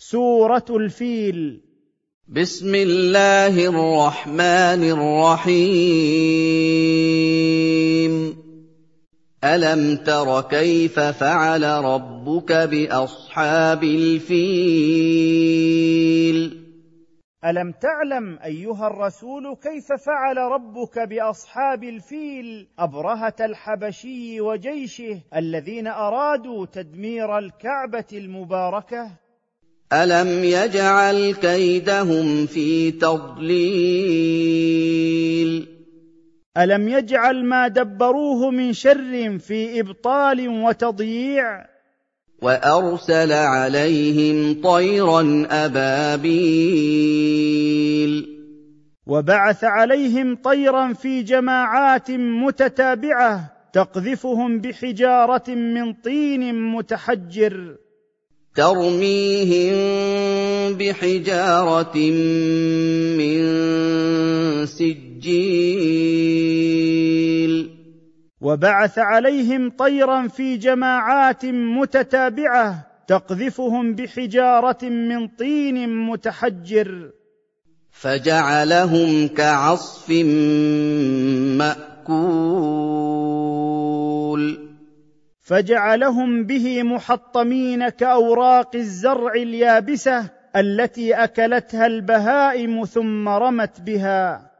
سورة الفيل. بسم الله الرحمن الرحيم. ألم تر كيف فعل ربك بأصحاب الفيل؟ ألم تعلم أيها الرسول كيف فعل ربك بأصحاب الفيل؟ أبرهة الحبشي وجيشه الذين أرادوا تدمير الكعبة المباركة. الم يجعل كيدهم في تضليل الم يجعل ما دبروه من شر في ابطال وتضييع وارسل عليهم طيرا ابابيل وبعث عليهم طيرا في جماعات متتابعه تقذفهم بحجاره من طين متحجر ترميهم بحجارة من سجيل. وبعث عليهم طيرا في جماعات متتابعة تقذفهم بحجارة من طين متحجر. فجعلهم كعصف مأكول. فجعلهم به محطمين كأوراق الزرع اليابسة التي أكلتها البهائم ثم رمت بها.